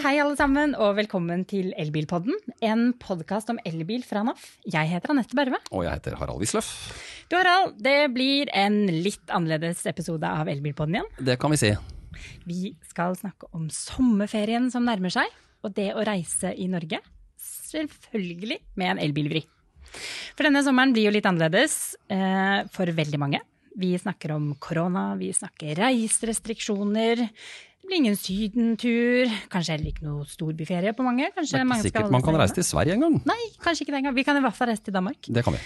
hei alle sammen, og velkommen til Elbilpodden. En podkast om elbil fra NAF. Jeg heter Anette Berve. Og jeg heter Harald Wisløff. Du Harald, det blir en litt annerledes episode av Elbilpodden igjen. Det kan vi si. Vi skal snakke om sommerferien som nærmer seg, og det å reise i Norge. Selvfølgelig med en elbilvri. For denne sommeren blir jo litt annerledes eh, for veldig mange. Vi snakker om korona, vi snakker reiserestriksjoner. Blir ingen sydentur, kanskje heller ikke noe storbyferie på mange. Kanskje Det er ikke skal sikkert man kan reise til Sverige en gang. Nei, kanskje ikke den gang. Vi kan i hvert fall reise til Danmark. Det kan vi.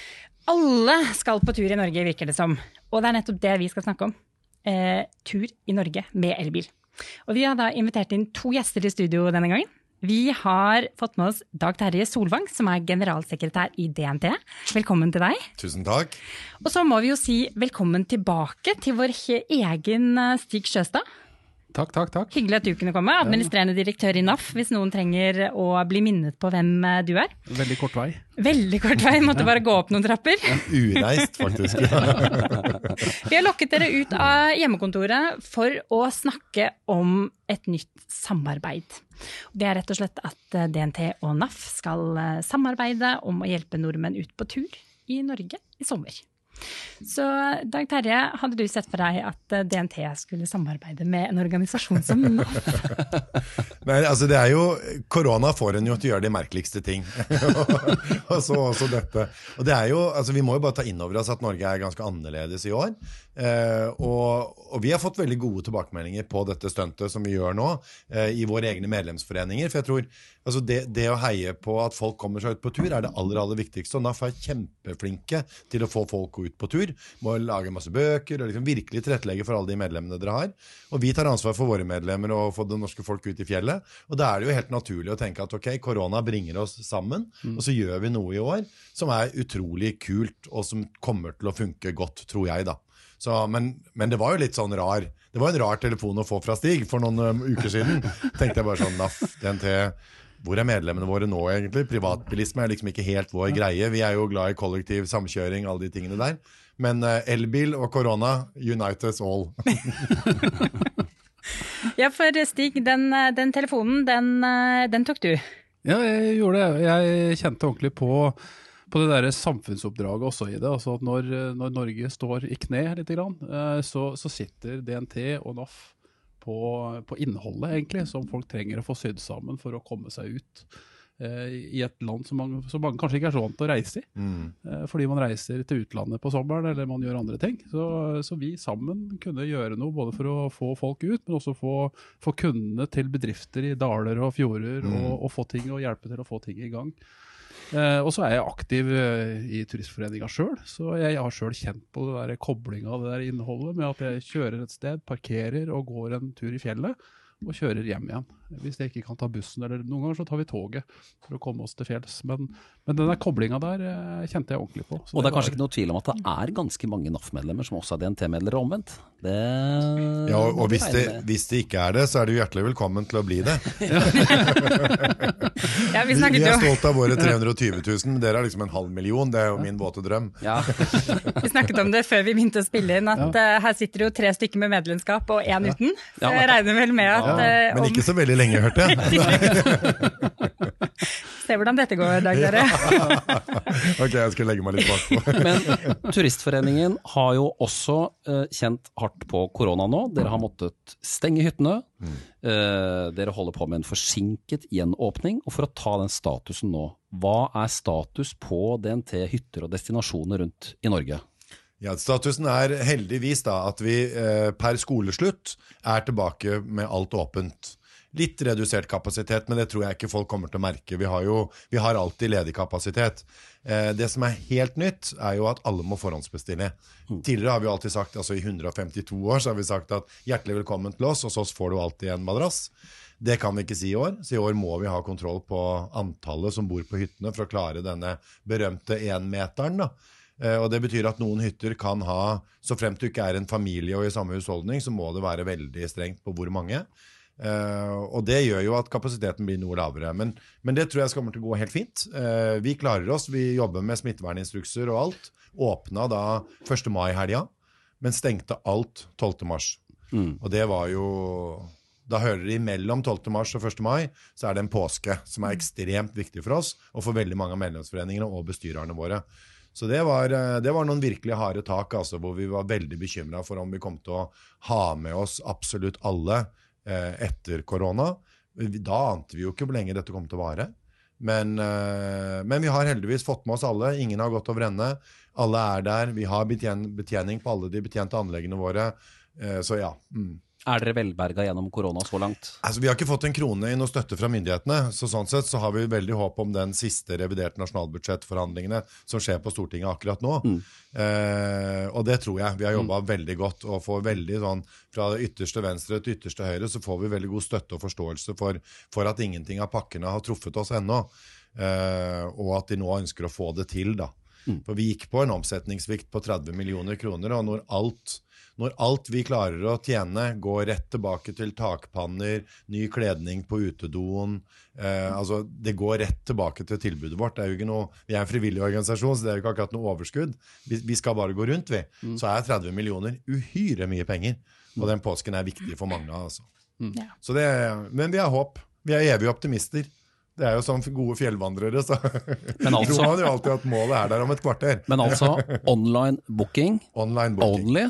Alle skal på tur i Norge, virker det som. Og det er nettopp det vi skal snakke om. Eh, tur i Norge med elbil. Og vi har da invitert inn to gjester i studio denne gangen. Vi har fått med oss Dag Terje Solvang, som er generalsekretær i DNT. Velkommen til deg. Tusen takk. Og så må vi jo si velkommen tilbake til vår egen eh, Stig Sjøstad. Takk, takk, takk. Hyggelig at du kunne komme. Administrerende direktør i NAF, hvis noen trenger å bli minnet på hvem eh, du er. Veldig kort vei. Veldig kort vei, måtte bare gå opp noen trapper. Ureist, faktisk. Vi har lokket dere ut av hjemmekontoret for å snakke om et nytt samarbeid. Det er rett og slett at eh, DNT og NAF skal eh, samarbeide om å hjelpe nordmenn ut på tur i Norge i sommer. Så Dag Terje, hadde du sett for deg at eh, DNT skulle samarbeide med en organisasjon som NAF? Nei, altså det er jo, Korona får en jo til å gjøre de merkeligste ting. og så også dette. Og det er jo, altså Vi må jo bare ta inn over oss at Norge er ganske annerledes i år. Eh, og, og vi har fått veldig gode tilbakemeldinger på dette stuntet som vi gjør nå, eh, i våre egne medlemsforeninger. For jeg tror altså det, det å heie på at folk kommer seg ut på tur, er det aller aller viktigste. Og NAF er kjempeflinke til å få folk ut på tur. Må lage masse bøker og liksom virkelig tilrettelegge for alle de medlemmene dere har. Og vi tar ansvar for våre medlemmer og få det norske folk ut i fjellet. Og da er det jo helt naturlig å tenke at ok, korona bringer oss sammen, og så gjør vi noe i år som er utrolig kult, og som kommer til å funke godt, tror jeg, da. Så, men, men det var jo litt sånn rar Det var en rar telefon å få fra Stig for noen um, uker siden. Tenkte jeg bare sånn Naff, DNT hvor er medlemmene våre nå, egentlig? Privatbilisme er liksom ikke helt vår greie. Vi er jo glad i kollektiv samkjøring, alle de tingene der. Men eh, elbil og korona, unite us all. Ja, for Stig, den, eh, den telefonen, den, eh, den tok du. Ja, jeg gjorde det. Jeg kjente ordentlig på, på det der samfunnsoppdraget også i det. Altså at når, når Norge står i kne litt, grann, eh, så, så sitter DNT og NAF på, på innholdet egentlig, som folk trenger å få sydd sammen for å komme seg ut. eh, I et land som mange, som man kanskje ikke er så vant til å reise i. Eh, Fordi man reiser til utlandet på sommeren eller man gjør andre ting. Så, så vi sammen kunne gjøre noe både for å få folk ut, men også få, få kundene til bedrifter i daler og fjorder og, og få ting og hjelpe til å få ting i gang. Eh, og så er jeg aktiv eh, i Turistforeninga sjøl, så jeg har sjøl kjent på det koblinga av det der innholdet med at jeg kjører et sted, parkerer og går en tur i fjellet. Og kjører hjem igjen. Hvis jeg ikke kan ta bussen, eller noen ganger så tar vi toget for å komme oss til fjells. Men, men den der koblinga der eh, kjente jeg ordentlig på. Så Og det er var- kanskje ikke noe tvil om at det er ganske mange NAF-medlemmer som også er DNT-medlemmer og omvendt. Det Ja, og, og hvis, det, hvis det ikke er det, så er du hjertelig velkommen til å bli det. Ja, vi Vi, vi er stolt av våre 320 000, men dere er liksom en halv million. Det er jo min våte drøm. Ja, Vi snakket om det før vi begynte å spille inn, at eh, her sitter jo tre stykker med medlemskap og én uten. Så jeg regner vel med at eh, Men ikke så veldig lenge, hørte jeg. Se hvordan dette går, Dag dere. Ok, jeg skal legge meg litt bakpå. Men Turistforeningen har jo også uh, kjent hardt på korona nå. Dere har måttet stenge hyttene. Uh, dere holder på med en forsinket gjenåpning. Og for å ta den statusen nå, hva er status på DNT hytter og destinasjoner rundt i Norge? Ja, Statusen er heldigvis da at vi eh, per skoleslutt er tilbake med alt åpent. Litt redusert kapasitet, men det tror jeg ikke folk kommer til å merke. Vi har jo vi har alltid ledig kapasitet. Eh, det som er helt nytt, er jo at alle må forhåndsbestille. Tidligere har vi alltid sagt, altså i 152 år, så har vi sagt at hjertelig velkommen til oss, hos oss får du alltid en madrass. Det kan vi ikke si i år, så i år må vi ha kontroll på antallet som bor på hyttene for å klare denne berømte énmeteren. Eh, Og Det betyr at noen hytter kan ha, så fremt du ikke er en familie og i samme husholdning, så må det være veldig strengt på hvor mange. Eh, og det gjør jo at kapasiteten blir noe lavere. Men, men det tror jeg kommer til å gå helt fint. Uh, vi klarer oss, vi jobber med smitteverninstrukser og alt. Åpna da 1. mai-helga, men stengte alt 12. mars. Og det var jo Da hører de mellom 12. mars og 1. mai, så er det en påske som er ekstremt viktig for oss, og for veldig mange av medlemsforeningene og bestyrerne våre. Så det var, eh, det var noen virkelig harde tak, altså, hvor vi var veldig bekymra for om vi kom til å ha med oss absolutt alle etter korona. Da ante vi jo ikke hvor lenge dette kom til å vare. Men, eh, men, vi har heldigvis fått med oss alle. Ingen har gått over ende. Alle er der. Vi har betjen betjening på alle de betjente anleggene våre. Eh, så ja. Mm. Er dere velberga gjennom korona så langt? Altså, Vi har ikke fått en krone i noe støtte fra myndighetene. så Sånn sett så har vi veldig håp om den siste reviderte nasjonalbudsjettforhandlingene som skjer på Stortinget akkurat nå. Mm. Eh, og det tror jeg. Vi har jobba mm. veldig godt og får veldig sånn fra ytterste venstre til ytterste høyre så får vi veldig god støtte og forståelse for, for at ingenting av pakkene har truffet oss ennå. Eh, og at de nå ønsker å få det til, da. Mm. For vi gikk på en omsetningssvikt på 30 millioner kroner, og når alt når alt vi klarer å tjene, går rett tilbake til takpanner, ny kledning på utedoen eh, altså Det går rett tilbake til tilbudet vårt. Det er jo ikke noe, vi er en frivillig organisasjon, så det er jo ikke akkurat noe overskudd. Vi, vi skal bare gå rundt, vi. Mm. Så er 30 millioner uhyre mye penger. Og den påsken er viktig for mange. altså. Mm. Så det, men vi har håp. Vi er evige optimister. Det er jo som gode fjellvandrere, så men altså, tror man jo alltid at målet er der om et kvarter. Men altså online booking, online booking. only?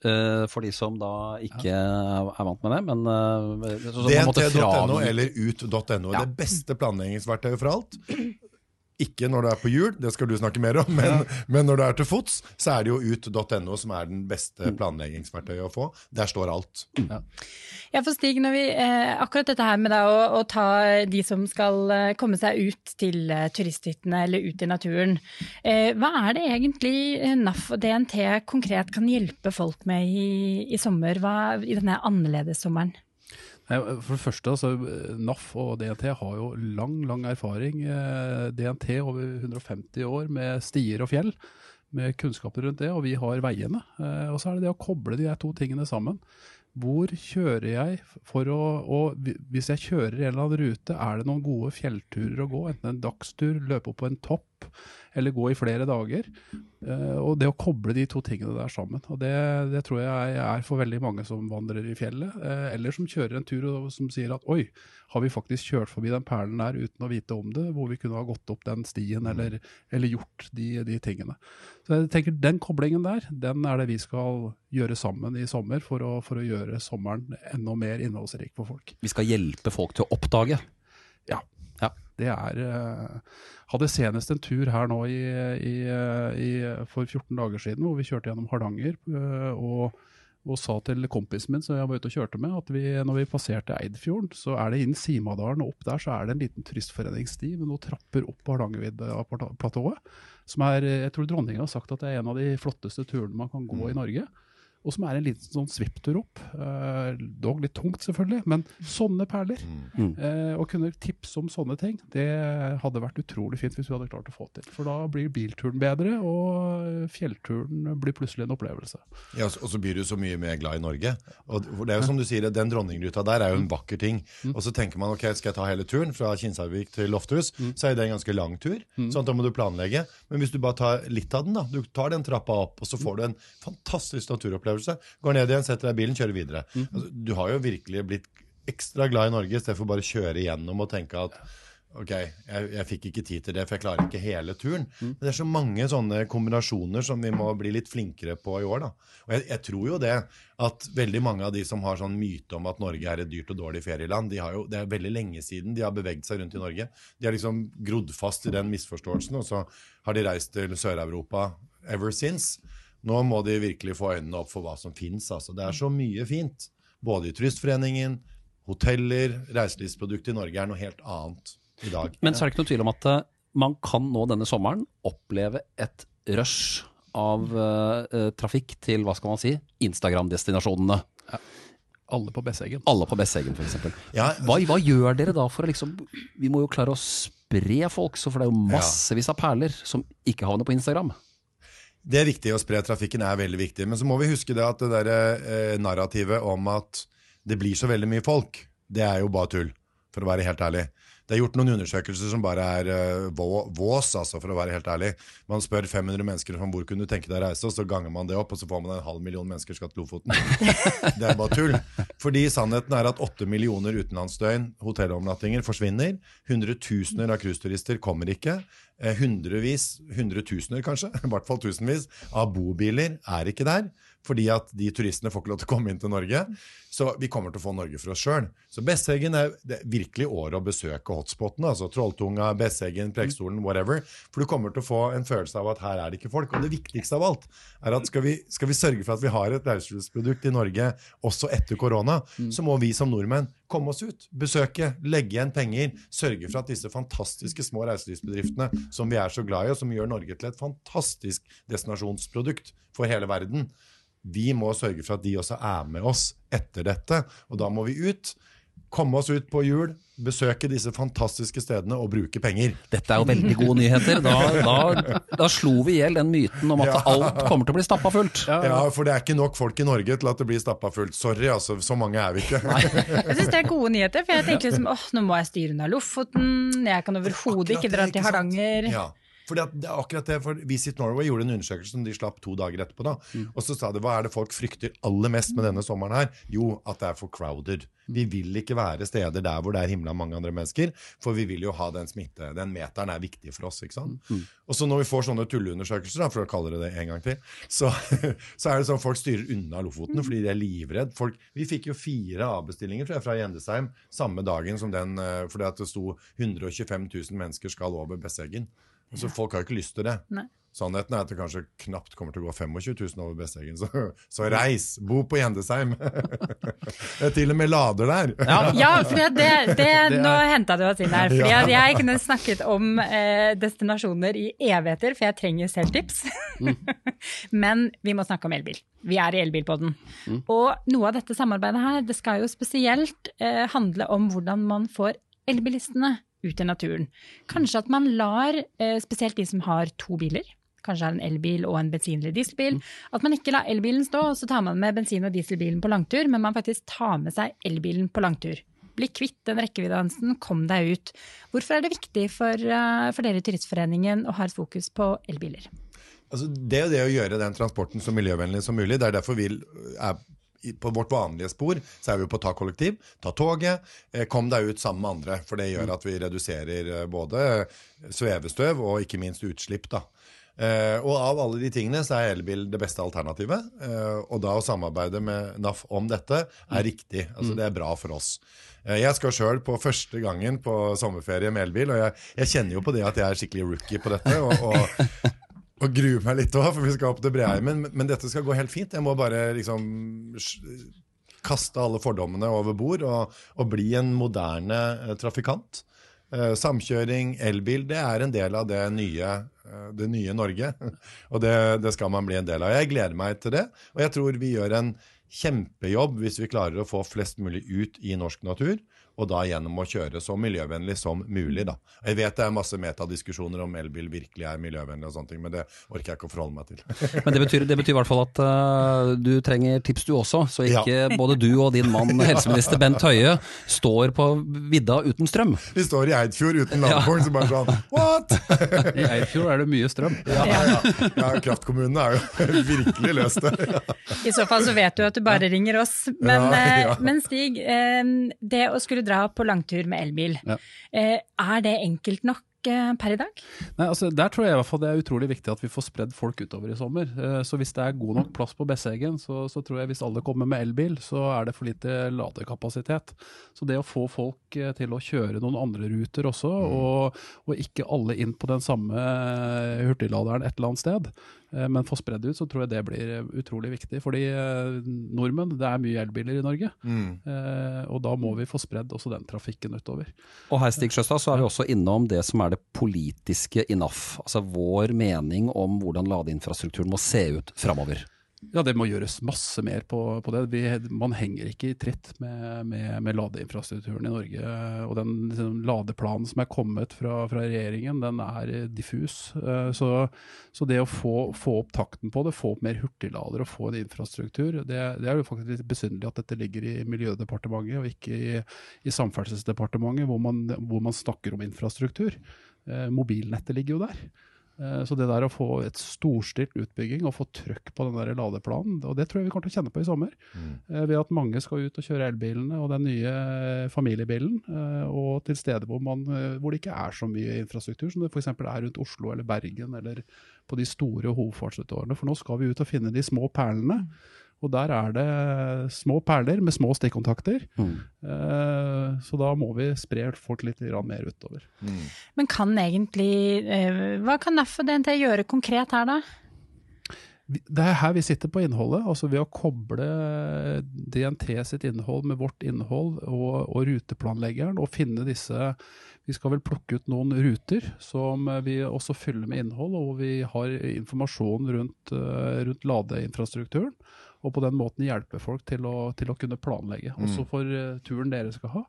Uh, for de som da ikke er vant med det. Men uh, DNT.no eller ut.no. Ja. Det beste planleggingsverktøyet for alt. Ikke når du er på hjul, det skal du snakke mer om, men, ja. men når du er til fots, så er det jo ut.no som er den beste planleggingsverktøyet å få. Der står alt. Ja, ja for Stig, vi, eh, akkurat dette her med å, å, ta de som skal eh, komme seg ut til eh, turisthyttene eller ut i naturen. Eh, hva er det egentlig NAF og DNT konkret kan hjelpe folk med i, i sommer, hva, i denne annerledessommeren? For det første, altså, NAF og DNT har jo lang lang erfaring. Eh, DNT over 150 år med stier og fjell, med kunnskaper rundt det. Og vi har veiene. Eh, og så er det det å koble de to tingene sammen. Hvor kjører jeg for å Og hvis jeg kjører en eller annen rute, er det noen gode fjellturer å gå? Enten en dagstur, løpe opp på en topp, eller gå i flere dager. Uh, og det å koble de to tingene der sammen. og det, det, tror jeg er for veldig mange som vandrer i fjellet, uh, eller som kjører en tur og som sier at oi, har vi faktisk kjørt forbi den perlen der uten å vite om det, hvor vi kunne ha gått opp den stien mm. eller, eller gjort de, de, tingene. Så jeg tenker Den koblingen der, den er det vi skal gjøre sammen i sommer for å, for å gjøre sommeren enda mer innholdsrik for folk. Vi skal hjelpe folk til å oppdage? Ja. Ja. Det er uh, hadde senest en tur her nå i, i, i, for 14 dager siden hvor vi kjørte gjennom Hardanger. Øh, og, og sa til kompisen min som jeg var ute og kjørte med, at vi, når vi passerte Eidfjorden, så er det inn Simadalen og opp der så er det en liten turistforeningssti med noen trapper opp Hardangervidda-platået. Som er, jeg tror dronninga har sagt at det er en av de flotteste turene man kan gå mm. i Norge og som er en liten sånn svipptur opp. Eh, dog litt tungt, selvfølgelig, men sånne perler. Mm. Eh, å kunne tipse om sånne ting, det hadde vært utrolig fint hvis vi hadde klart å få til. For da blir bilturen bedre, og fjellturen blir plutselig en opplevelse. Ja, Og så blir du så mye mer glad i Norge. Og det er jo som du sier, Den dronningruta der er jo en mm. vakker ting. Mm. Og så tenker man ok, skal jeg ta hele turen fra Kinsarvik til Lofthus, mm. så er det en ganske lang tur. Mm. sånn at Da må du planlegge. Men hvis du bare tar litt av den, da, du tar den trappa opp, og så får du en fantastisk naturopplevelse opplevelse. Går ned igjen, setter deg i bilen, kjører videre. Mm. Altså, du har jo virkelig blitt ekstra glad i Norge, istedenfor bare å kjøre igjennom og tenke at ok, jeg, jeg, fikk ikke tid til det, for jeg klarer ikke hele turen. Mm. Men det er så mange sånne kombinasjoner som vi må bli litt flinkere på i år. da. Og jeg, jeg, tror jo det at veldig mange av de som har sånn myte om at Norge er et dyrt og dårlig ferieland, de har jo, det er veldig lenge siden de har beveget seg rundt i Norge. De har liksom grodd fast i den misforståelsen, og så har de reist til Sør-Europa ever since. Nå må de virkelig få øynene opp for hva som fins. Altså. Det er så mye fint. Både i Turistforeningen, hoteller, Reiselivsproduktet i Norge er noe helt annet i dag. Men så er det ikke noe tvil om at uh, man kan nå denne sommeren oppleve et rush av uh, trafikk til hva skal man si, Instagram-destinasjonene. Ja. Alle på Besseggen. Alle på Besseggen, f.eks. Ja, hva, hva gjør dere da for å liksom Vi må jo klare å spre folk, så for det er jo massevis av perler som ikke havner på Instagram. Det er viktig å spre trafikken, er veldig viktig. Men så må vi huske det at det der, eh, narrativet om at det blir så veldig mye folk, det er jo bare tull, for å være helt ærlig. Det er gjort noen undersøkelser som bare er uh, vås, altså, for å være helt ærlig. Man spør 500 mennesker om hvor kunne du tenke deg å reise, og så ganger man det opp, og så får man en halv million mennesker skatt Lofoten. det er bare tull. Fordi sannheten er at åtte millioner utenlandsdøgn hotellomnattinger, forsvinner. Hundretusener av cruiseturister kommer ikke. Eh, Hundrevis, hundretusener kanskje, i hvert fall tusenvis, av bobiler er ikke der. Fordi at de turistene får ikke lov til å komme inn til Norge. Så vi kommer til å få Norge for oss sjøl. Så Besseggen er virkelig året å besøke hotspotene. altså Trolltunga, Besseggen, Preikestolen, whatever. For du kommer til å få en følelse av at her er det ikke folk. Og det viktigste av alt er at skal vi, skal vi sørge for at vi har et reiselivsprodukt i Norge også etter korona, så må vi som nordmenn komme oss ut, besøke, legge igjen penger, sørge for at disse fantastiske små reiselivsbedriftene som vi er så glad i, og som gjør Norge til et fantastisk destinasjonsprodukt for hele verden, vi må sørge for at de også er med oss etter dette. Og da må vi ut, komme oss ut på hjul, besøke disse fantastiske stedene og bruke penger. Dette er jo veldig gode nyheter. Da, da, da slo vi i hjel den myten om at Ja. alt kommer til å bli stappa fullt. Ja, For det er ikke nok folk i Norge til at det blir stappa fullt. Sorry, altså. Så mange er vi ikke. Jeg syns det er gode nyheter, for jeg tenker liksom åh, nå må jeg styre unna Lofoten, jeg kan overhodet ikke dra til? Hardanger. Ja. Fordi at det er akkurat det, for Visit Norway gjorde en undersøkelse som de slapp to dager etterpå. da, Og så sa de hva er det folk frykter aller mest med denne sommeren her? Jo, at det er for crowded. Vi vil ikke være steder der hvor det er himla mange andre mennesker, for vi vil jo ha den smitte. Den meteren er viktig for oss. ikke sant? Og så når vi får sånne tulleundersøkelser, da, for å kalle det det en gang til, så, så er det sånn folk styrer unna Lofoten fordi de er livredd. Folk, vi fikk jo fire avbestillinger tror jeg, fra Gjendesheim samme dagen som den, eh, fordi at det sto 125 000 mennesker skal over Besseggen. Så folk har ikke lyst til det. Nei. Sannheten er at det kanskje knapt kommer til å gå 25 000 over Besseggen. Så, så reis! Bo på Gjendesheim! det er til og med lader der. Ja, for det, det, det, er- nå henta du oss inn her. Fordi jeg kunne snakket om eh, destinasjoner i evigheter, for jeg trenger selv tips. Men vi må snakke om elbil. Vi er i elbilpodden. Og noe av dette samarbeidet her, det skal jo spesielt eh, handle om hvordan man får elbilistene ut i naturen. Kanskje at man lar eh, spesielt de som har to biler, kanskje er en elbil og en bensin- eller dieselbil, at man ikke lar elbilen stå, og så tar man med bensin- og dieselbilen på langtur, men man faktisk tar med seg elbilen på langtur. Bli kvitt den rekkeviddedansen, kom deg ut. Hvorfor er det viktig for, eh, for dere i Turistforeningen å ha et fokus på elbiler? Altså, det er jo det å gjøre den transporten så miljøvennlig som mulig. Det er derfor vi er på vårt vanlige spor så er vi på på ta kollektiv, ta toget, eh, kom deg ut sammen med andre. For det gjør at vi reduserer eh, både svevestøv og ikke minst utslipp. da. Uh, og av alle de tingene så er elbil det beste alternativet. Uh, og da å samarbeide med NAF om dette er riktig. Altså Det er bra for oss. Uh, jeg skal sjøl på første gangen på sommerferie med elbil, og jeg, jeg kjenner jo på det at jeg er skikkelig rookie på dette. og, og og gruer meg litt òg, for vi skal opp til Breheimen. Men, men dette skal gå helt fint. Jeg må bare liksom kaste alle fordommene over bord og, og bli en moderne eh, trafikant. Eh, samkjøring, elbil, det er en del av det nye, eh, det nye Norge. Og det, det skal man bli en del av. Jeg gleder meg til det. Og jeg tror vi gjør en kjempejobb hvis vi klarer å få flest mulig ut i norsk natur. Og da gjennom å kjøre så miljøvennlig som mulig. da. Jeg vet det er masse metadiskusjoner om elbil virkelig er miljøvennlig, og sånne ting, men det orker jeg ikke å forholde meg til. Men det betyr, det betyr i hvert fall at uh, du trenger tips du også, så ikke både du og din mann helseminister Bent Høie står på vidda uten strøm. Vi står i Eidfjord uten landkorn, så bare sånn What?! I Eidfjord er det mye strøm. Ja, ja. ja kraftkommunene er jo virkelig løst det. I så fall så vet du at du bare ringer oss. Men, Ja, ja. eh, men Stig, eh, det å skulle dra på langtur med elbil, Ja. eh, er det enkelt nok eh, per i dag? Nei, altså Der tror jeg i hvert fall det er utrolig viktig at vi får spredd folk utover i sommer. Eh, Så hvis det er god nok plass på Besseggen, så, så tror jeg hvis alle kommer med elbil, så er det for lite ladekapasitet. Så det å få folk til å kjøre noen andre ruter også, og, og ikke alle inn på den samme hurtigladeren et eller annet sted, men for spredd ut, så tror jeg det blir eh, utrolig viktig. Fordi eh, nordmenn, det er mye elbiler i Norge, Mm. og da må vi få spredd også den trafikken utover. Og her Stig Sjøstad, så er vi også innom det som er det politiske i NAF. Altså vår mening om hvordan ladeinfrastrukturen må se ut framover. Ja, det må gjøres masse mer på, på det. Vi, man henger ikke i tritt med, med, med ladeinfrastrukturen i Norge. Og den liksom, ladeplanen som er kommet fra, fra regjeringen, den er eh, diffus. Eh, Så, så det å få, få opp takten på det, få opp mer hurtiglader og få en infrastruktur, det, det er jo faktisk litt besynderlig at dette ligger i Miljødepartementet og ikke i, i Samferdselsdepartementet, hvor man, hvor man snakker om infrastruktur. Eh, Mobilnettet ligger jo der. Eh, Så det der å få et storstilt utbygging og få trøkk på den der ladeplanen, og det tror jeg vi kommer til å kjenne på i sommer. Mm. Ved at mange skal ut og kjøre elbilene og den nye eh, familiebilen, eh, og til steder hvor, man, eh, hvor det ikke er så mye infrastruktur, som det f.eks. er rundt Oslo eller Bergen eller på de store hovedfartsutårene. For nå skal vi ut og finne de små perlene. Og der er det små perler med små stikkontakter. Mm. Eh, Så da må vi spre folk litt mer utover. Men kan egentlig eh, Hva kan NAF og DNT gjøre konkret her, da? Det er her vi sitter på innholdet, altså ved å koble DNT sitt innhold med vårt innhold og, og ruteplanleggeren, og finne disse Vi skal vel plukke ut noen ruter som vi også fyller med innhold, og vi har informasjon rundt, eh, rundt ladeinfrastrukturen. Og på den måten hjelpe folk til å, til å kunne planlegge. Også for eh, turen dere skal ha.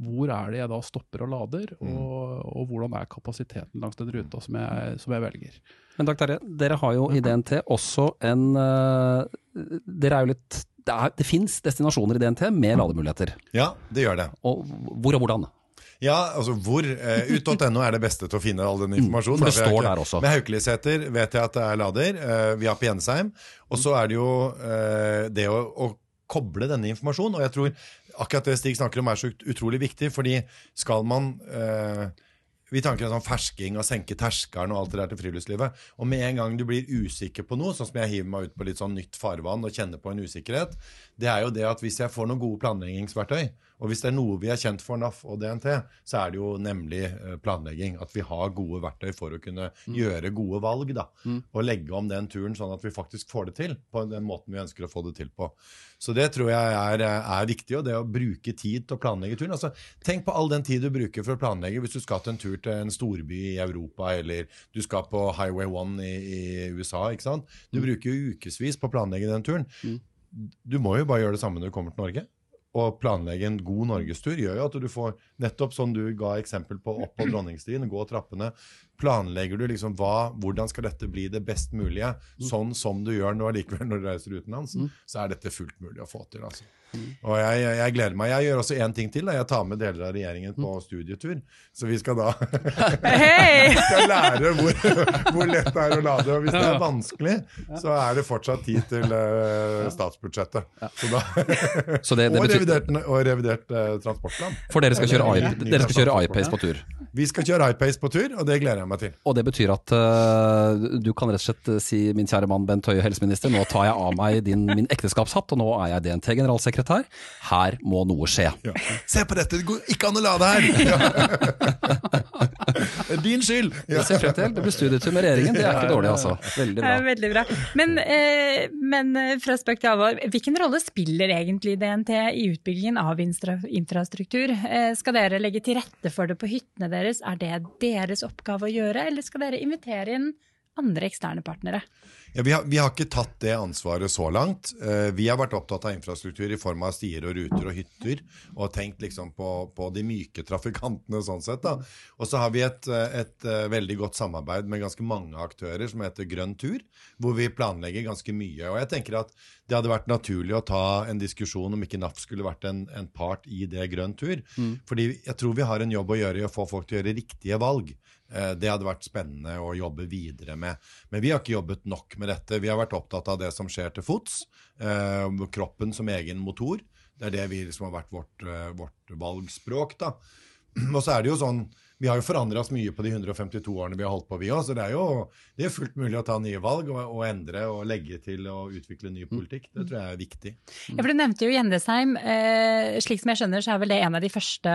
Hvor er det jeg da stopper og lader, og, og hvordan er kapasiteten langs den ruta som jeg, som jeg velger. Men Dag Terje, dere har jo i DNT også en eh, Dere er jo litt Det, er- det fins destinasjoner i DNT med lademuligheter. Ja, det gjør det. Og hvor og hvordan? Ja, altså hvor. Eh, Ut.no er det beste til å finne all den informasjonen. for det står der også. Med Haukeliseter vet jeg at det er lader. Eh, vi har på Jensheim. Og så er det jo eh, det å, å koble denne informasjonen. Og jeg tror akkurat det Stig snakker om er så ut- utrolig viktig, fordi skal man vi tanker en sånn fersking og senke terskelen og alt det der til friluftslivet. Og med en gang du blir usikker på noe, sånn som jeg hiver meg ut på litt sånn nytt farvann og kjenner på en usikkerhet, det er jo det at hvis jeg får noen gode planleggingsverktøy, og hvis det er noe vi er kjent for NAF og DNT, så er det jo nemlig eh, planlegging. At vi har gode verktøy for å kunne gjøre gode valg, da. Og legge om den turen sånn at vi faktisk får det til på den måten vi ønsker å få det til på. Så det tror jeg er, er viktig, og det å bruke tid til å planlegge turen. Altså, tenk på all den tid du bruker for å planlegge hvis du skal til en tur til en storby i Europa, eller du skal på Highway 1 i, i USA. ikke sant? Du bruker jo ukevis på å planlegge den turen. Du må jo bare gjøre det samme når du kommer til Norge. Og planlegge en god norgestur gjør jo at du får, nettopp som du ga eksempel på, opp på Dronningstien, gå trappene. Planlegger du liksom hva, hvordan skal dette bli det best mulige, sånn som du gjør nå likevel når du reiser utenlands, så er dette fullt mulig å få til. altså. Og jeg, jeg, jeg gleder meg. Jeg gjør også én ting til. Da. Jeg tar med deler av regjeringen på studietur. Så vi skal da Hei! skal lære hvor, hvor lett det er å lade. Og hvis det er vanskelig, så er det fortsatt tid til uh, statsbudsjettet. Så da, Så det, det og revidert, og revidert uh, transportplan. for dere skal kjøre, i- dere skal kjøre iPace på tur. Vi skal kjøre iPace på tur, og det gleder jeg meg til. Og det betyr at uh, du kan rett og slett si min kjære mann Bent Høie, helseminister, nå tar jeg av meg din, min ekteskapshatt, og nå er jeg DNT-generalsekretær. Her må noe skje. Ja. Se på dette, det går ikke an å her! Ja. Det her din skyld! Det ser frem til. Det blir studietur med regjeringen, det er ikke dårlig altså. Veldig bra. veldig bra. Men, eh, men eh, fra spøk til alvor, hvilken rolle spiller egentlig DNT i utbyggingen av infrastruktur? Eh, skal dere legge til rette for det på hyttene deres? Er det deres oppgave å gjøre, eller skal dere invitere inn andre eksterne partnere? Ja, vi, har, vi har ikke tatt det ansvaret så langt. Eh, vi har vært opptatt av infrastruktur i form av stier og ruter og hytter, og tenkt liksom på, på de myke trafikantene sånn sett. da. Og så har vi et, et eh, veldig godt samarbeid med ganske mange aktører som heter Grønn tur, hvor vi planlegger ganske mye. Og jeg tenker at det hadde vært naturlig å ta en diskusjon om ikke NAF skulle vært en, en part i det Grønn tur. Fordi jeg tror vi har en jobb å gjøre i å få folk til å gjøre riktige valg. Eh, Det hadde vært spennende å jobbe videre med. Men vi har ikke jobbet nok med dette. Vi har vært opptatt av det som skjer til fots. eh, Kroppen som egen motor. Det er det vi liksom har vært vårt, eh, vårt valgspråk. da. Og så er det jo sånn Vi har jo forandra oss mye på de 152 årene vi har holdt på, vi òg. Så det er jo det er fullt mulig å ta nye valg og, og endre og legge til og utvikle ny politikk. Det tror jeg er viktig. Ja, for Du nevnte jo Gjendesheim. Eh, slik som jeg skjønner, så er vel det en av de første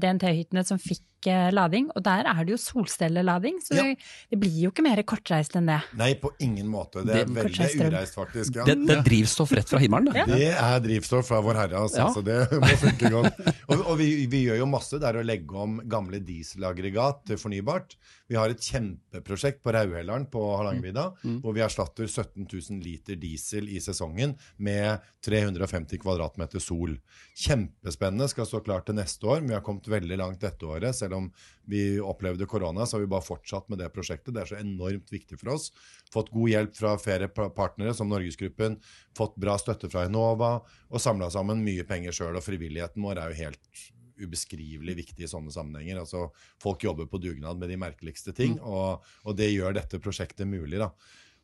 DNT-hyttene som fikk eh, lading. Og der er det jo solcellelading, så Ja. det, det blir jo ikke mer kortreist enn det. Nei, på ingen måte. Det er Det- veldig Kortreist ureist, faktisk. Ja. Det, det er drivstoff rett fra himmelen, det. Det er drivstoff fra Vår Herre, altså, Ja. så det må funke godt. Og, og vi, vi gjør jo masse der å legge om gamle dieselaggregat til fornybart. Vi har et kjempeprosjekt på Rauhelleren på Hardangervidda, hvor vi erstatter 17 000 liter diesel i sesongen med 350 kvadratmeter sol. Kjempespennende, skal stå klart til neste år. men Vi har kommet veldig langt dette året. Selv om vi opplevde korona, så har vi bare fortsatt med det prosjektet. Det er så enormt viktig for oss. Fått god hjelp fra flere partnere, som Norgesgruppen. Fått bra støtte fra Enova, og samla sammen mye penger sjøl. Og frivilligheten vår er jo helt ubeskrivelig viktig i sånne sammenhenger. Altså, folk jobber på dugnad med de merkeligste ting, og, og det gjør dette prosjektet mulig. da.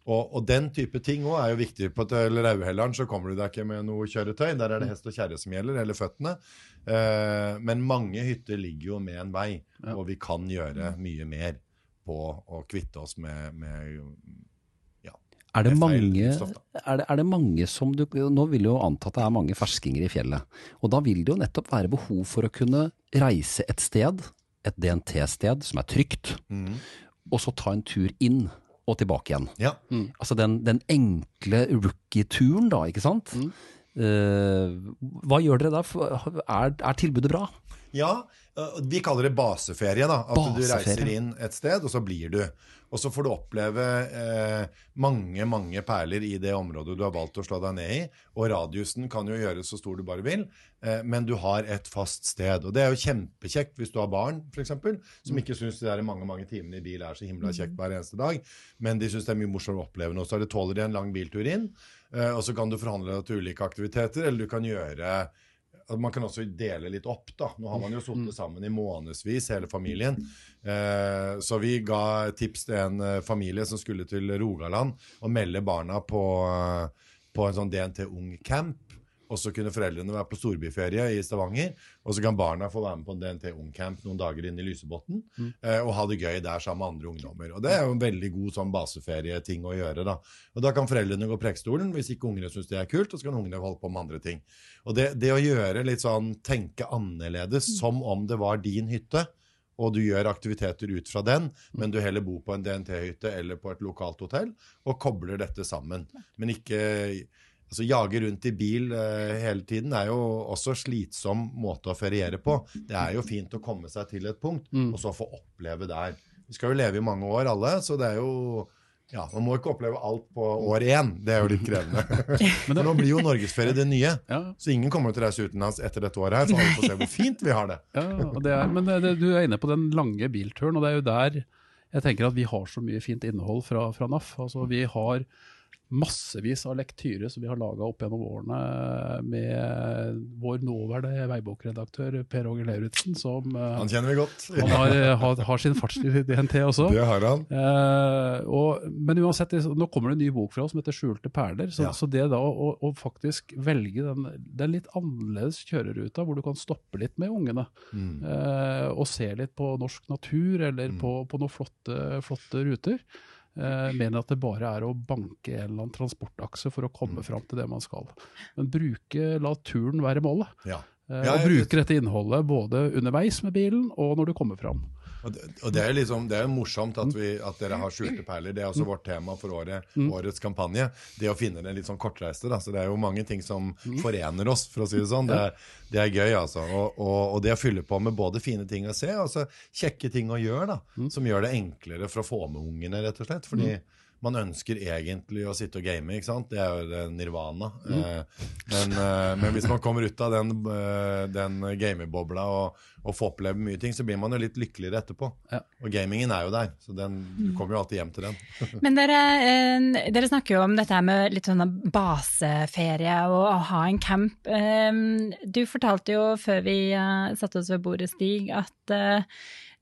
Og, og den type ting òg er jo viktig. På Rauhelleren så kommer du deg ikke med noe kjøretøy. Der er det hest og kjerre som gjelder, eller føttene. Eh, men mange hytter ligger jo med en vei, Ja. og vi kan gjøre mye mer på å kvitte oss med, med Er det, mange, er, det, er det mange som du Nå vil du jo anta at det er mange ferskinger i fjellet. Og da vil det jo nettopp være behov for å kunne reise et sted, et DNT-sted som er trygt, mm. og så ta en tur inn og tilbake igjen. Ja. Altså den, den enkle rookie-turen, da, ikke sant? Eh, hva gjør dere da? Er, er tilbudet bra? Ja, vi kaller det baseferie. da, At du reiser inn et sted, og så blir du. Og så får du oppleve eh, mange mange perler i det området du har valgt å slå deg ned i. Og radiusen kan jo gjøres så stor du bare vil, eh, men du har et fast sted. Og det er jo kjempekjekt hvis du har barn, f.eks., som ikke syns de der mange mange timene i bil er så himla kjekt hver eneste dag, men de syns det er mye morsomt å oppleve noe. Så det tåler de en lang biltur inn, eh, og så kan du forhandle deg til ulike aktiviteter, eller du kan gjøre Man kan også dele litt opp. da. Nå har man jo sittet sammen i månedsvis, hele familien. Eh, så vi ga tips til en eh, familie som skulle til Rogaland og melde barna på, eh, på en sånn DNT Ung Camp. Og så kunne foreldrene være på storbyferie i Stavanger. Og så kan barna få være med på en DNT Ungcamp noen dager inne i Lysebotn. mm. og ha det gøy der sammen med andre ungdommer. Og det er jo en veldig god sånn baseferieting å gjøre. da. Og da kan foreldrene gå prekestolen hvis ikke ungene syns det er kult, og så kan ungene holde på med andre ting. Og det, det å gjøre litt sånn tenke annerledes, som om det var din hytte, og du gjør aktiviteter ut fra den, men du heller bor på en DNT-hytte eller på et lokalt hotell, og kobler dette sammen. Men ikke altså Jage rundt i bil uh, hele tiden er jo også slitsom måte å feriere på. Det er jo fint å komme seg til et punkt, og så få oppleve der. Vi skal jo leve i mange år alle, så det er jo ja, Man må ikke oppleve alt på år én. Det er jo litt krevende. Men nå blir jo norgesferie det nye. Ja, Så ingen kommer til å reise utenlands etter dette året her, for alle får se hvor fint vi har det. Ja, og det er, men det, du er inne på den lange bilturen, og det er jo der jeg tenker at vi har så mye fint innhold fra, fra NAF. Altså, vi har massevis av lektyrer som vi har laga opp gjennom årene med vår nåværende veibokredaktør Per Åge Lauritzen, som eh, Han kjenner vi godt. han har, har, har sin fartstid i DNT også. Det har han. Eh, og, men uansett, nå kommer det en ny bok fra oss som heter 'Skjulte perler'. Så, Ja. så det da å, å faktisk velge den, den litt annerledes kjøreruta, hvor du kan stoppe litt med ungene, Mm. eh, og se litt på norsk natur eller på, på noen flotte, flotte ruter. Eh, mer at det bare er å banke en eller annen transportakse for å komme fram til det man skal. Men bruke, la turen være målet. Ja. Eh, Ja, og bruke dette innholdet både underveis med bilen og når du kommer fram. Og det, og det er liksom, det er jo morsomt at, vi, at dere har skjulte perler. Det er også vårt tema for året, årets kampanje. Det å finne det litt sånn kortreiste. Da. Så det er jo mange ting som forener oss, for å si det sånn. Det det er gøy, altså. Og, og, og det å fylle på med både fine ting å se, og kjekke ting å gjøre, da. Som gjør det enklere for å få med ungene, rett og slett. Fordi man ønsker egentlig å sitte og game, ikke sant? Det er jo nirvana. nirvana. Eh, men, eh, men hvis man kommer ut av den, eh, den gamebobla og, og får oppleve mye ting, så blir man jo litt lykkeligere etterpå. Ja. Og gamingen er jo der, så den, du kommer jo alltid hjem til den. Men dere, eh, dere snakker jo om dette her med litt sånn baseferie og å ha en camp. Eh, Du fortalte jo før vi eh, satte oss ved bordet, Stig, at eh,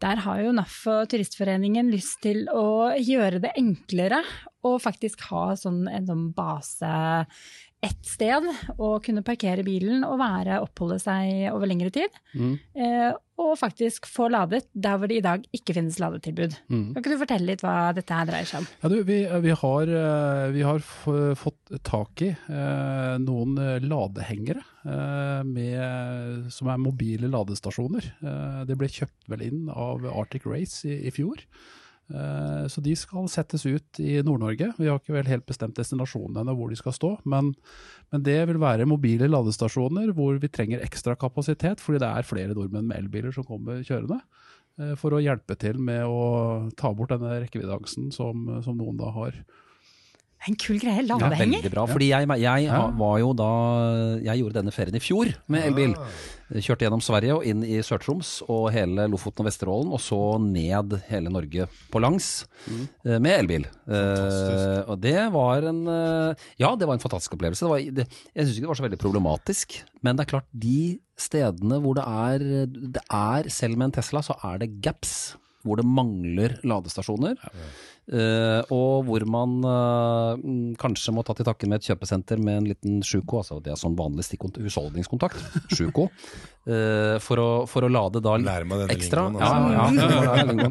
der har jo NAF og Turistforeningen lyst til å gjøre det enklere å faktisk ha sånn en sånn base ett sted, å kunne parkere bilen og være, oppholde seg over lengre tid. Eh, og faktisk få ladet der hvor det i dag ikke finnes ladetilbud. Kan ikke du fortelle litt hva dette her dreier seg om? Ja, du, vi, vi har, eh, vi har fått tak i eh, noen eh, ladehengere eh, med, som er mobile ladestasjoner. Eh, det ble kjøpt vel inn av Arctic Race i, i fjor. Eh, så de skal settes ut i Nord-Norge. Vi har ikke vel helt bestemt destinasjonen ennå hvor de skal stå. Men, men det vil være mobile ladestasjoner hvor vi trenger ekstra kapasitet, fordi det er flere nordmenn med elbiler som kommer kjørende. eh, For å hjelpe til med å ta bort denne rekkeviddeangsten som, som noen da har. En kul greie. Ja, Ladehenger. veldig bra. Fordi jeg, jeg var jo da Jeg gjorde denne ferien i fjor med elbil. Kjørte gjennom Sverige og inn i Sør-Troms og hele Lofoten og Vesterålen, og så ned hele Norge på langs mm. med elbil. Eh, og det var en eh, Ja, det var en fantastisk opplevelse. Det var, det, jeg syns ikke det var så veldig problematisk, men det er klart, de stedene hvor det er, det er Selv med en Tesla, så er det gaps. Hvor det mangler ladestasjoner. Uh, og hvor man mm, kanskje må ta til takke med et kjøpesenter med en liten sjuko, altså det er sånn vanlig husholdningskontakt, sjuko, uh, for, å, for å lade da Lære meg denne ekstra. lingoen, Ja, altså. ja, ja,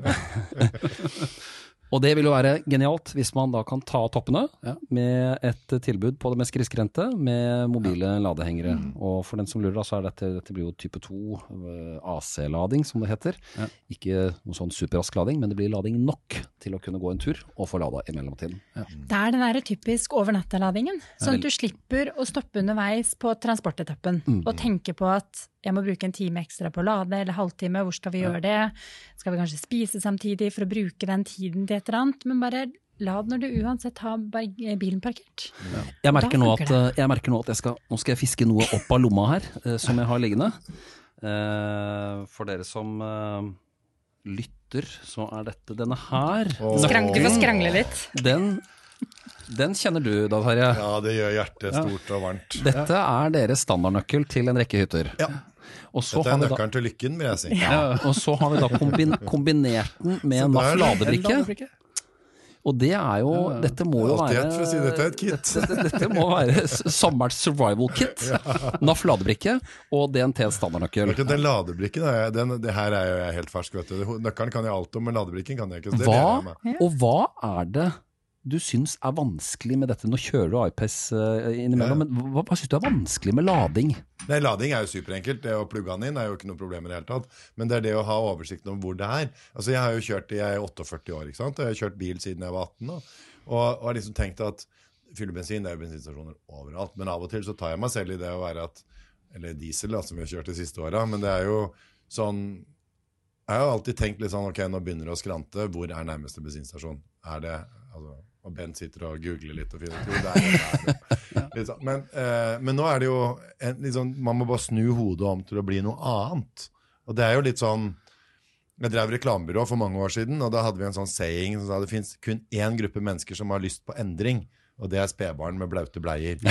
ja. Og det vil jo være genialt hvis man da kan ta toppene med et tilbud på det mest grisgrendte med mobile ladehengere. Og for den som lurer, da, så er dette, dette blir jo type 2 eh, AC-lading, som det heter. Ikke noe sånn superrask lading, men det blir lading nok til å kunne gå en tur og få lada i mellomtiden. Det er den der typisk over natta-ladingen. Sånn at du slipper å stoppe underveis på transportetappen og tenke på at jeg må bruke en time ekstra på å lade, eller halvtime, hvor skal vi gjøre det? Skal vi kanskje spise samtidig for å bruke den tiden til et eller annet? Men bare lad når du uansett har bilen parkert. Jeg merker, nå at, eh, jeg merker nå at jeg skal, nå skal jeg fiske noe opp av lomma her, eh, som jeg har liggende. Eh, for dere som eh, lytter, så er dette denne her. Skrang, du får skrangle litt. Den, den kjenner du da, Terje. Ja, det gjør hjertet stort og varmt. Dette er deres standardnøkkel til en rekke hytter. Ja. Og så Dette er nøkkelen til lykken, vil jeg si. ja, og så har vi da kombin, kombinert den med en NAF ladebrikke. Og det er jo Dette må jo være ett for å si dette er et kit. Dette, dette må være sommerens survival kit. NAF ladebrikke og DNT standardnøkkel. Den ladebrikken, er jeg- den, det her er jo jeg helt fersk, vet du. Nøkkelen kan jeg alt om, men ladebrikken kan jeg ikke. Så det Hva, jeg med. og hva er det du syns er vanskelig med dette? Nå kjører du IPS uh, innimellom, men hva, hva syns du er vanskelig med lading? Nei, Lading er jo superenkelt. Det å plugge den inn er jo ikke noe problem i det hele tatt. Men det er det å ha oversikten over hvor det er. Altså, Jeg har jo kjørt i er 48 år, ikke sant? og jeg har kjørt bil siden jeg var 18. Og, og, og har liksom tenkt at fylle bensin, det er jo bensinstasjoner overalt. Men av og til så tar jeg meg selv i det å være at Eller diesel, da, som vi har kjørt de siste åra. Men det er jo sånn Jeg har alltid tenkt litt sånn Ok, nå begynner det å skrante. Hvor er nærmeste bensinstasjon? Er det altså, Og Bent sitter og googler litt og finner ut jo, der, der. Litt sånn. Men, eh, men nå er det jo en, sånn, Man må bare snu hodet om til å bli noe annet. Og det er jo litt sånn Jeg drev reklamebyrå for mange år siden, og da hadde vi en sånn saying som sa det fins kun én gruppe mennesker som har lyst på endring. Og det er spedbarn med blaute bleier.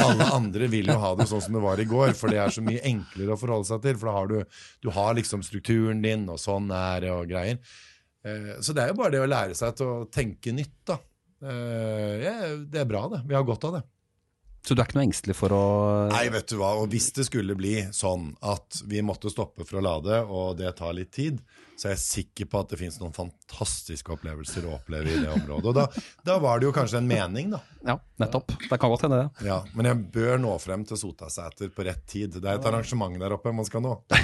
Alle andre vil jo ha det sånn som det var i går, for det er så mye enklere å forholde seg til. For da har du, du har liksom strukturen din, og sånn er det, og greier. Eh, Så det er jo bare det å lære seg til å tenke nytt, da. Eh, det er bra, det. Vi har godt av det. Så du er ikke noe engstelig for å Nei, vet du hva, og hvis det skulle bli sånn at vi måtte stoppe for å lade, og det tar litt tid, så er jeg sikker på at det finnes noen fantastiske opplevelser å oppleve i det området. Og da, da var det jo kanskje en mening, da. Ja, nettopp. Det kan godt hende, det. Ja, men jeg bør nå frem til Sotasæter på rett tid. Det er et arrangement der oppe man skal nå.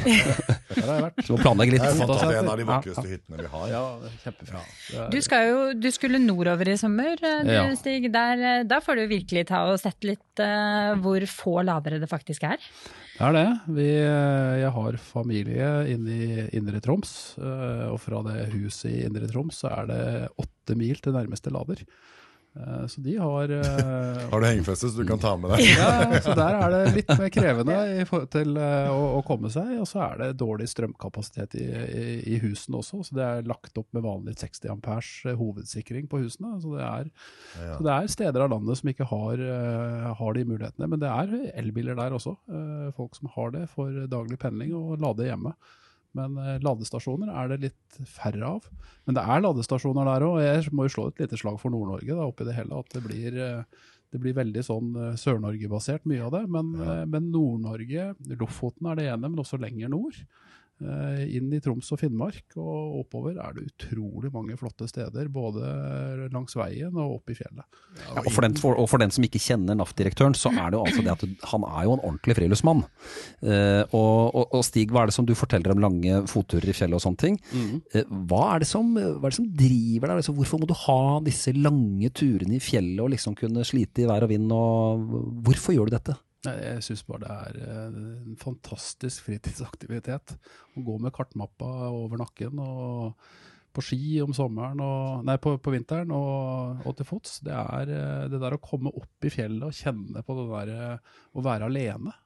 Der har jeg vært. Så må planlegge Det er fantastisk, en av de Ja. vakreste hyttene vi har. Ja, er kjempefint. Er- Du, skal jo, du skulle nordover i sommer, eh, du, Ja. Stig. Der, eh, der får du virkelig ta og sette litt uh, hvor få ladere det faktisk er. Det er det. Vi, eh, jeg har familie inne i Indre Troms, eh, og fra det huset i Indre Troms så er det åtte mil til nærmeste lader. Eh, Så de har eh, Har du hengefeste så du kan ta med deg? Ja, så der er det litt mer krevende i forhold til eh, å, å komme seg. Og så er det dårlig strømkapasitet i, i, i husene også. Så det er lagt opp med vanlig 60 ampers eh, hovedsikring på husene. Så det er, Ja. så det er steder av landet som ikke har, har de mulighetene. Men det er elbiler der også. folk som har det for daglig pendling og lade hjemme. Men eh, ladestasjoner er det litt færre av. Men det er ladestasjoner der òg. Jeg må jo slå et lite slag for Nord-Norge oppi det hele. At det blir, eh, det blir veldig sånn eh, Sør-Norge-basert, mye av det. Men, ja. men Nord-Norge, Lofoten er det ene, men også lenger nord. Eh, Inn i Troms og Finnmark og oppover er det utrolig mange flotte steder. Både langs veien og opp i fjellet. Ja, og, for den, for, og for den som ikke kjenner NAF-direktøren, så er det jo altså det at du, han er jo en ordentlig friluftsmann. Eh, og, og, og Stig, hva er det som du forteller om lange fotturer i fjellet og sånne ting? Eh, hva, er det som, hva er det som driver deg? Altså, hvorfor må du ha disse lange turene i fjellet og liksom kunne slite i vær og vind? Og, hvorfor gjør du dette? Jeg syns bare det er eh, en fantastisk fritidsaktivitet. Å gå med kartmappa over nakken og på ski om sommeren og, nei, på, på vinteren og, og til fots. Det er eh, det der å komme opp i fjellet og kjenne på det der eh, å være alene.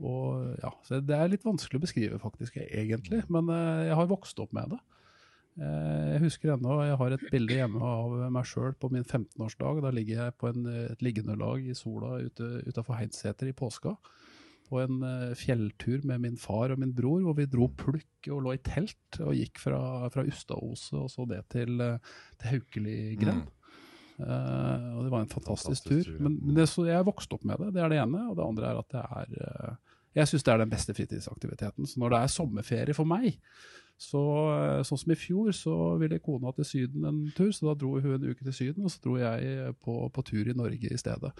Og ja, Det er litt vanskelig å beskrive, faktisk, egentlig. Men jeg har vokst opp med det. Eh, Jeg husker ennå, jeg har et bilde hjemme av meg sjøl på min 15-årsdag. Da ligger jeg på en, et liggeunderlag i sola ute utafor Heinseter i påska. På en eh, fjelltur med min far og min bror, hvor vi dro plukk og lå i telt. Og gikk fra, fra Ustaoset og så det til, eh, til Haukeligrend. Eh, og det var en fantastisk, Fantastisk tur. tur. Men, men det, så jeg er vokst opp med det, det er det ene. Og det andre er at det er eh, Jeg syns det er den beste fritidsaktiviteten. Så når det er sommerferie for meg, så, eh, sånn som i fjor, så ville kona til Syden en tur, så da dro hun en uke til Syden, og så dro jeg på, på tur i Norge i stedet.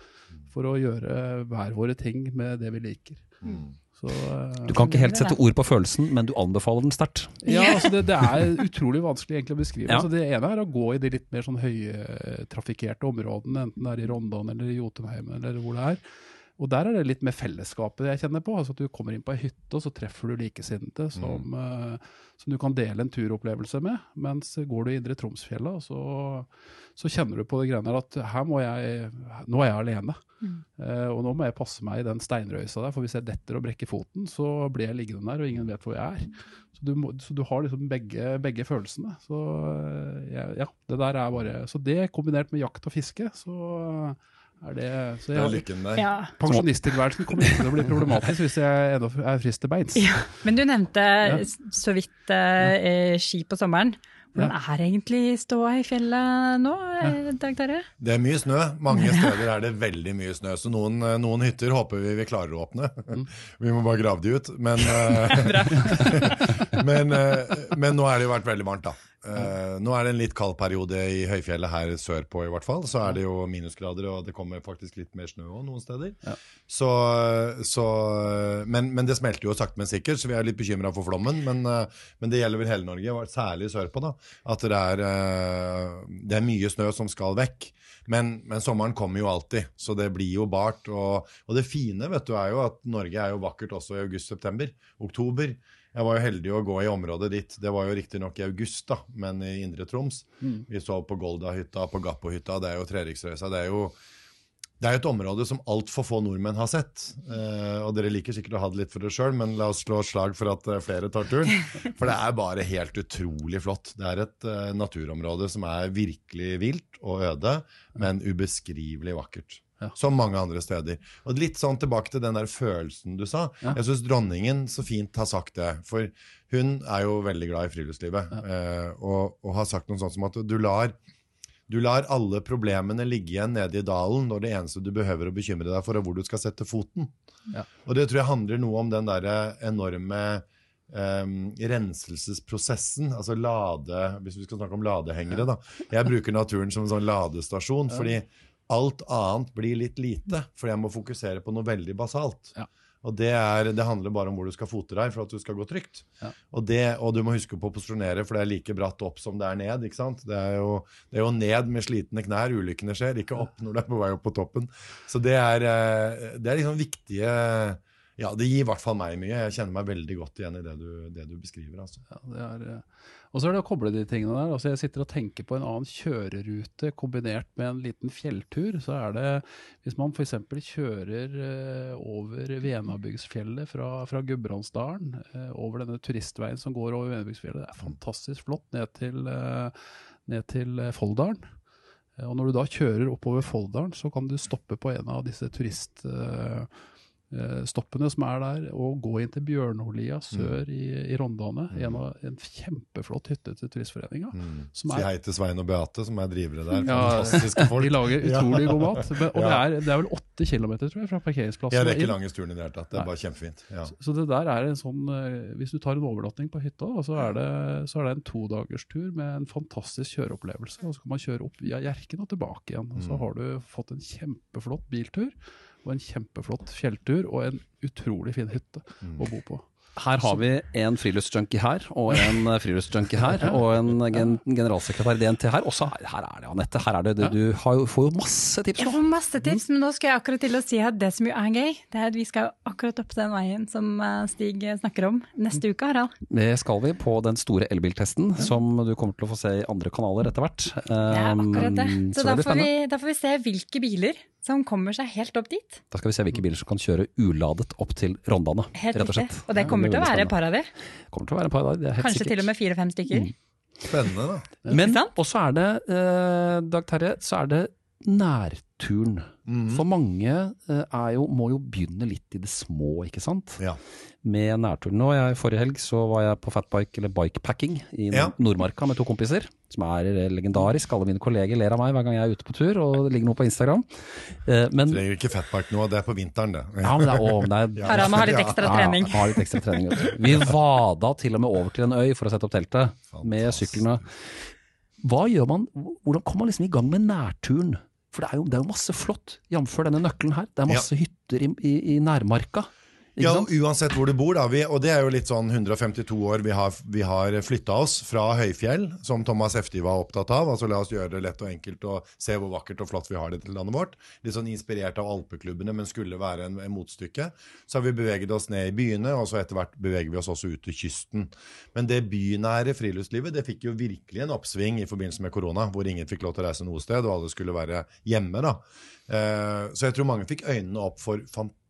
For å gjøre hver våre ting med det vi liker. Mm. Så, eh, Du kan ikke helt sette ord på følelsen, men du anbefaler den sterkt. ja, altså det, det er utrolig vanskelig egentlig å beskrive. Ja. Altså det ene er å gå i de litt mer sånn høytrafikkerte områdene, enten det er i Rondane eller i Jotunheimen eller hvor det er. Og der er det litt med fellesskapet jeg kjenner på. altså at Du kommer inn på ei hytte, og så treffer du likesinnede som, eh, som du kan dele en turopplevelse med. Mens går du i Indre Tromsfjella, så, så kjenner du på det greiene der at her må jeg, nå er jeg alene. Eh, og nå må jeg passe meg i den steinrøysa der, for hvis jeg detter og brekker foten, så blir jeg liggende der, og ingen vet hvor jeg er. Så du, må, så du har liksom begge, begge følelsene. Så uh, ja, ja, det der er bare Så det kombinert med jakt og fiske, så er det Så Det er jeg, lykken der. Ja. pensjonisttilværelsen kommer ikke til å bli problematisk hvis jeg ennå er frisk til beins. Ja. Men du nevnte Ja. så vidt eh, ski på sommeren. Hvordan er egentlig ståa i fjellet nå, eh, Dag Terje? Det er mye snø. Mange steder er det veldig mye snø. Så noen, eh, noen hytter håper vi vi klarer å åpne. Vi må bare grave de ut. Men, eh, men, eh, men nå er det jo vært veldig varmt, da. Eh, nå er det en litt kald periode i høyfjellet her sørpå, i hvert fall. Så er det jo minusgrader, og det kommer faktisk litt mer snø òg noen steder. Ja. Så, så, men, men det smelter jo sakte, men sikkert, så vi er litt bekymra for flommen. Men, eh, men det gjelder vel hele Norge, særlig sørpå, da. At det er, det er mye snø som skal vekk. Men, men sommeren kommer jo alltid, så det blir jo bart. Og, og det fine vet du, er jo at Norge er jo vakkert også i august-september. Oktober. Jeg var jo heldig å gå i området ditt. Det var jo riktignok i august, da, men i Indre Troms. Vi så på Golda-hytta, på Gappo-hytta. Det er jo Treriksrøysa. Det er jo det er jo et område som altfor få nordmenn har sett. Eh, og dere liker sikkert å ha det litt for dere sjøl, men la oss slå et slag for at eh, flere tar turen. For det er bare helt utrolig flott. Det er et eh, naturområde som er virkelig vilt og øde, men ubeskrivelig vakkert. Ja. Som mange andre steder. Og litt sånn tilbake til den der følelsen du sa. Ja. Jeg syns dronningen så fint har sagt det. For hun er jo veldig glad i friluftslivet. Eh, og, og har sagt noe sånt som at du lar du lar alle problemene ligge igjen nede i dalen når det eneste du behøver å bekymre deg for, er hvor du skal sette foten. Ja. Og det tror jeg handler noe om den derre enorme Um, renselsesprosessen. Altså lade Hvis vi skal snakke om ladehengere, da. Jeg bruker naturen som en sånn ladestasjon, fordi alt annet blir litt lite. for jeg må fokusere på noe veldig basalt. Ja. Og det, er, det handler bare om hvor du skal fote deg for at du skal gå trygt. Ja. Og, det, og du må huske på å posisjonere, for det er like bratt opp som det er ned. ikke sant? Det er jo, det er jo ned med slitne knær ulykkene skjer, ikke opp når du er på vei opp på toppen. Så det er, eh, det er liksom viktige Ja, det gir i hvert fall meg mye. Jeg kjenner meg veldig godt igjen i det du, det du beskriver. altså. Ja, eh, og så er det å koble de tingene der. altså Jeg sitter og tenker på en annen kjørerute kombinert med en liten fjelltur. Så er det hvis man f.eks. kjører eh, over Venabygdsfjellet fra, fra Gudbrandsdalen, eh, over denne turistveien som går over Venabygdsfjellet. Det er fantastisk flott ned til, ned til Folldalen. Og når du da kjører oppover Folldalen, så kan du stoppe på en av disse turiststoppene som er der, og gå inn til Bjørnholia sør i, i Rondane. En, av, en kjempeflott hytte til Turistforeninga. Mm. Si er- hei til Svein og Beate, som er drivere der. Ja, Fantastiske folk. De lager utrolig god mat. Men, og det, er, det er vel åtte kilometer tror jeg, fra parkeringsplassen. Jeg og rekker inn. langest turen i det hele tatt. Det Nei. er bare kjempefint. Ja. Så det der er en sånn eh, Hvis du tar en overnatting på hytta, så, er det, så er det en todagerstur med en fantastisk kjøreopplevelse. Og så kan man kjøre opp via Hjerken og tilbake igjen. Og så Mm. har du fått en kjempeflott biltur og en kjempeflott fjelltur og en utrolig fin hytte Mm. å bo på. Her har vi en friluftsjunkie her, og en eh, friluftsjunkie her, og en gen generalsekretær i DNT her. Og så er- her er det, Anette. Her er det, du, du har jo, får jo masse tips Jeg får masse tips, men nå skal jeg akkurat til å si at det som jo er gøy, det er at vi skal jo akkurat opp den veien som eh, Stig snakker om neste uke, Harald. Det skal vi på den store elbiltesten, som du kommer til å få se i andre kanaler etter hvert. Det er akkurat det. Um, Så så da får, vi, da får vi se hvilke biler som kommer seg helt opp dit. Da skal vi se hvilke biler som kan kjøre uladet opp til Rondane, Helt rett og slett. Og det kommer blir til å være et par av de. Kommer til å være et par av det er helt Kanskje sikkert. til og med fire-fem stykker. Spennende, da. Men også er det, eh, Dag Terje, så er det nærturen. Mm. For mange eh, er jo, må jo begynne litt i det små, ikke sant? Ja. Med nærturen. Og jeg, forrige helg så var jeg på fatbike, eller bikepacking, i Ja. Nordmarka med to kompiser. Som er legendarisk. Alle mine kolleger ler av meg hver gang jeg er ute på tur, og det ligger noe på Instagram. Eh, men Trenger ikke fatbike nå, det er på vinteren, det. ja, men det er, å, det er Harald må ha litt ekstra trening. Ja, har litt ekstra trening. Vi vada til og med over til en øy for å sette opp teltet med Fantastisk. syklene. Hva gjør man, Hvordan kommer man liksom i gang med nærturen? For det er jo, det er jo masse flott, jf. denne nøkkelen her. Det er masse hytter i, i, i nærmarka. Ja, sant? uansett hvor du bor, da. Vi, og det er jo litt sånn 152 år vi har, vi har flytta oss fra høyfjell, som Thomas Hefti var opptatt av. Altså la oss gjøre det lett og enkelt og se hvor vakkert og flott vi har det til landet vårt. Litt sånn inspirert av alpeklubbene, men skulle være en, en motstykke. Så har vi beveget oss ned i byene, og så etter hvert beveger vi oss også ut til kysten. Men det bynære friluftslivet det fikk jo virkelig en oppsving i forbindelse med korona, hvor ingen fikk lov til å reise noe sted, og alle skulle være hjemme. da. Eh, Så jeg tror mange fikk øynene opp for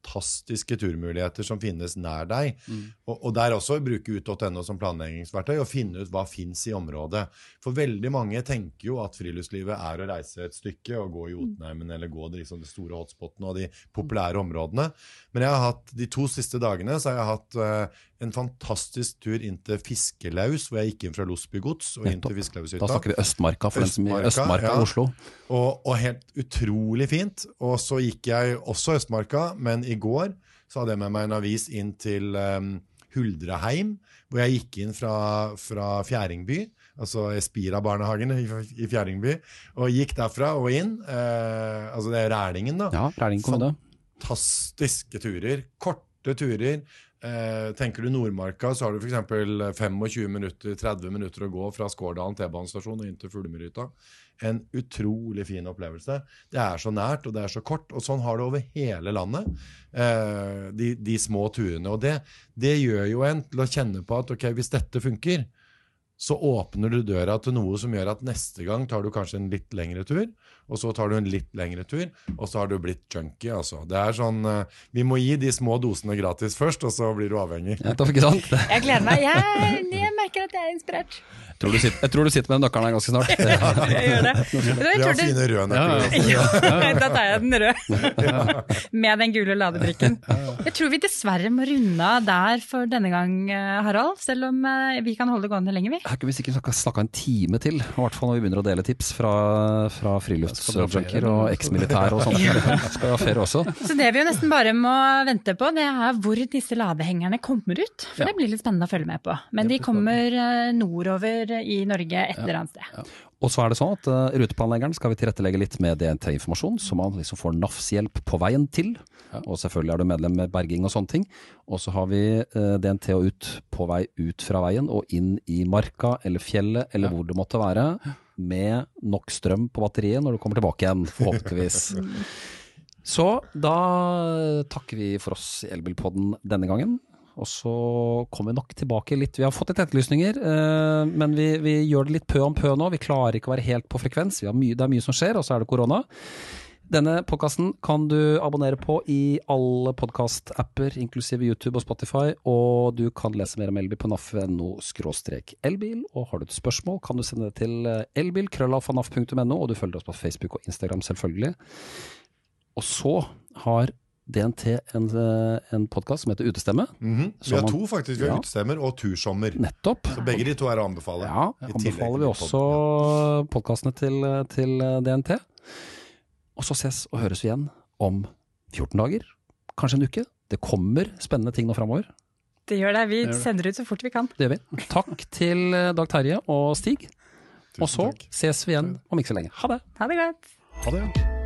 fantastiske turmuligheter som finnes nær deg. Og, og der også bruke ut.no som planleggingsverktøy og finne ut hva fins i området. For veldig mange tenker jo at friluftslivet er å reise et stykke og gå i Jotunheimen eller gå liksom, de store hotspotene og de populære områdene. Men jeg har hatt, de to siste dagene så har jeg hatt eh, en fantastisk tur inn til Fiskelaus, hvor jeg gikk inn fra Losby gods og inn til Fiskelaushytta. Da snakker vi Østmarka, for den som Østmarka, Østmarka ja. Oslo. Og, og helt utrolig fint. Og så gikk jeg også Østmarka, men i går så hadde jeg med meg en avis inn til um, Huldreheim, hvor jeg gikk inn fra, fra Fjæringby, altså Espira-barnehagen i, i Fjæringby, og gikk derfra og inn. Eh, altså det er Rælingen, da. Ja, Rælingen kommune. Fantastiske turer. Korte turer. Eh, tenker du Nordmarka, så har du f.eks. 25 minutter, 30 minutter å gå fra Skårdalen T-banestasjon og inn til Fuglemyrhytta. En utrolig fin opplevelse. Det er så nært, og det er så kort. Og sånn har det over hele landet. Eh, de, de små turene. Og det, det gjør jo en til å kjenne på at ok, hvis dette funker, så åpner du døra til noe som gjør at neste gang tar du kanskje en litt lengre tur, og så tar du en litt lengre tur, og så har du blitt junkie, altså. Det er sånn eh, Vi må gi de små dosene gratis først, og så blir du avhengig. Sant? Jeg gleder meg. Jeg, jeg merker at jeg er inspirert. Jeg tror du sitter, jeg tror du sitter med den nøkkelen her ganske snart. Jeg gjør det. Vi har det fine røde nøkler. ja. da tar jeg den røde. Med den gule ladebrikken. Jeg tror vi dessverre må runde av der for denne gang, eh, Harald. Selv om eh, vi kan holde det gående lenger, vi. Her ikke vi sikkert snakka, en time til, i hvert fall når vi begynner å dele tips fra, fra Skal ferie, og eksmilitære og sånt. Skal ha ferie også. Så det vi jo nesten bare må vente på, det er hvor disse ladehengerne kommer ut. For Ja. det blir litt spennende å følge med på. Men de kommer eh, nordover i Norge et eller annet sted. Og så er det sånn at uh, ruteplanleggeren skal vi tilrettelegge litt med DNT-informasjon, så man liksom får NAFs hjelp på veien til. Og selvfølgelig er du medlem med berging og sånne ting. Og så har vi uh, DNT og ut på vei ut fra veien og inn i marka eller fjellet eller hvor det måtte være, med nok strøm på batteriet når du kommer tilbake igjen, forhåpentligvis. Så da takker vi for oss i Elbilpodden denne gangen. Og så kommer vi nok tilbake litt. Vi har fått litt etterlysninger, eh, men vi, vi gjør det litt pø om pø nå. Vi klarer ikke å være helt på frekvens. Vi har mye, det er mye som skjer, og så er det korona. Denne podkasten kan du abonnere på i alle podkast-apper, inklusive YouTube og Spotify. Og du kan lese mer om elbil på naf.no elbil. Og har du et spørsmål, kan du sende det til eh, elbil.krøllalfanaf.no, og du følger oss på Facebook og Instagram, selvfølgelig. Og så har DNT en, eh, en podkast som heter Utestemme. Mhm. Vi har to, faktisk. Vi har Ja. utestemmer og tursommer. Nettopp. Så begge de to er å anbefale. Ja, anbefaler vi også podkastene til, til DNT. Og så ses og høres vi igjen om 14 dager, kanskje en uke. Det kommer spennende ting nå framover. Det gjør det. Vi sender ut så fort vi kan. Det gjør vi. Takk til eh, Dag Terje og Stig. Tusen Og så takk. ses vi igjen om ikke så lenge. Ha det! Ha det godt. Ha det.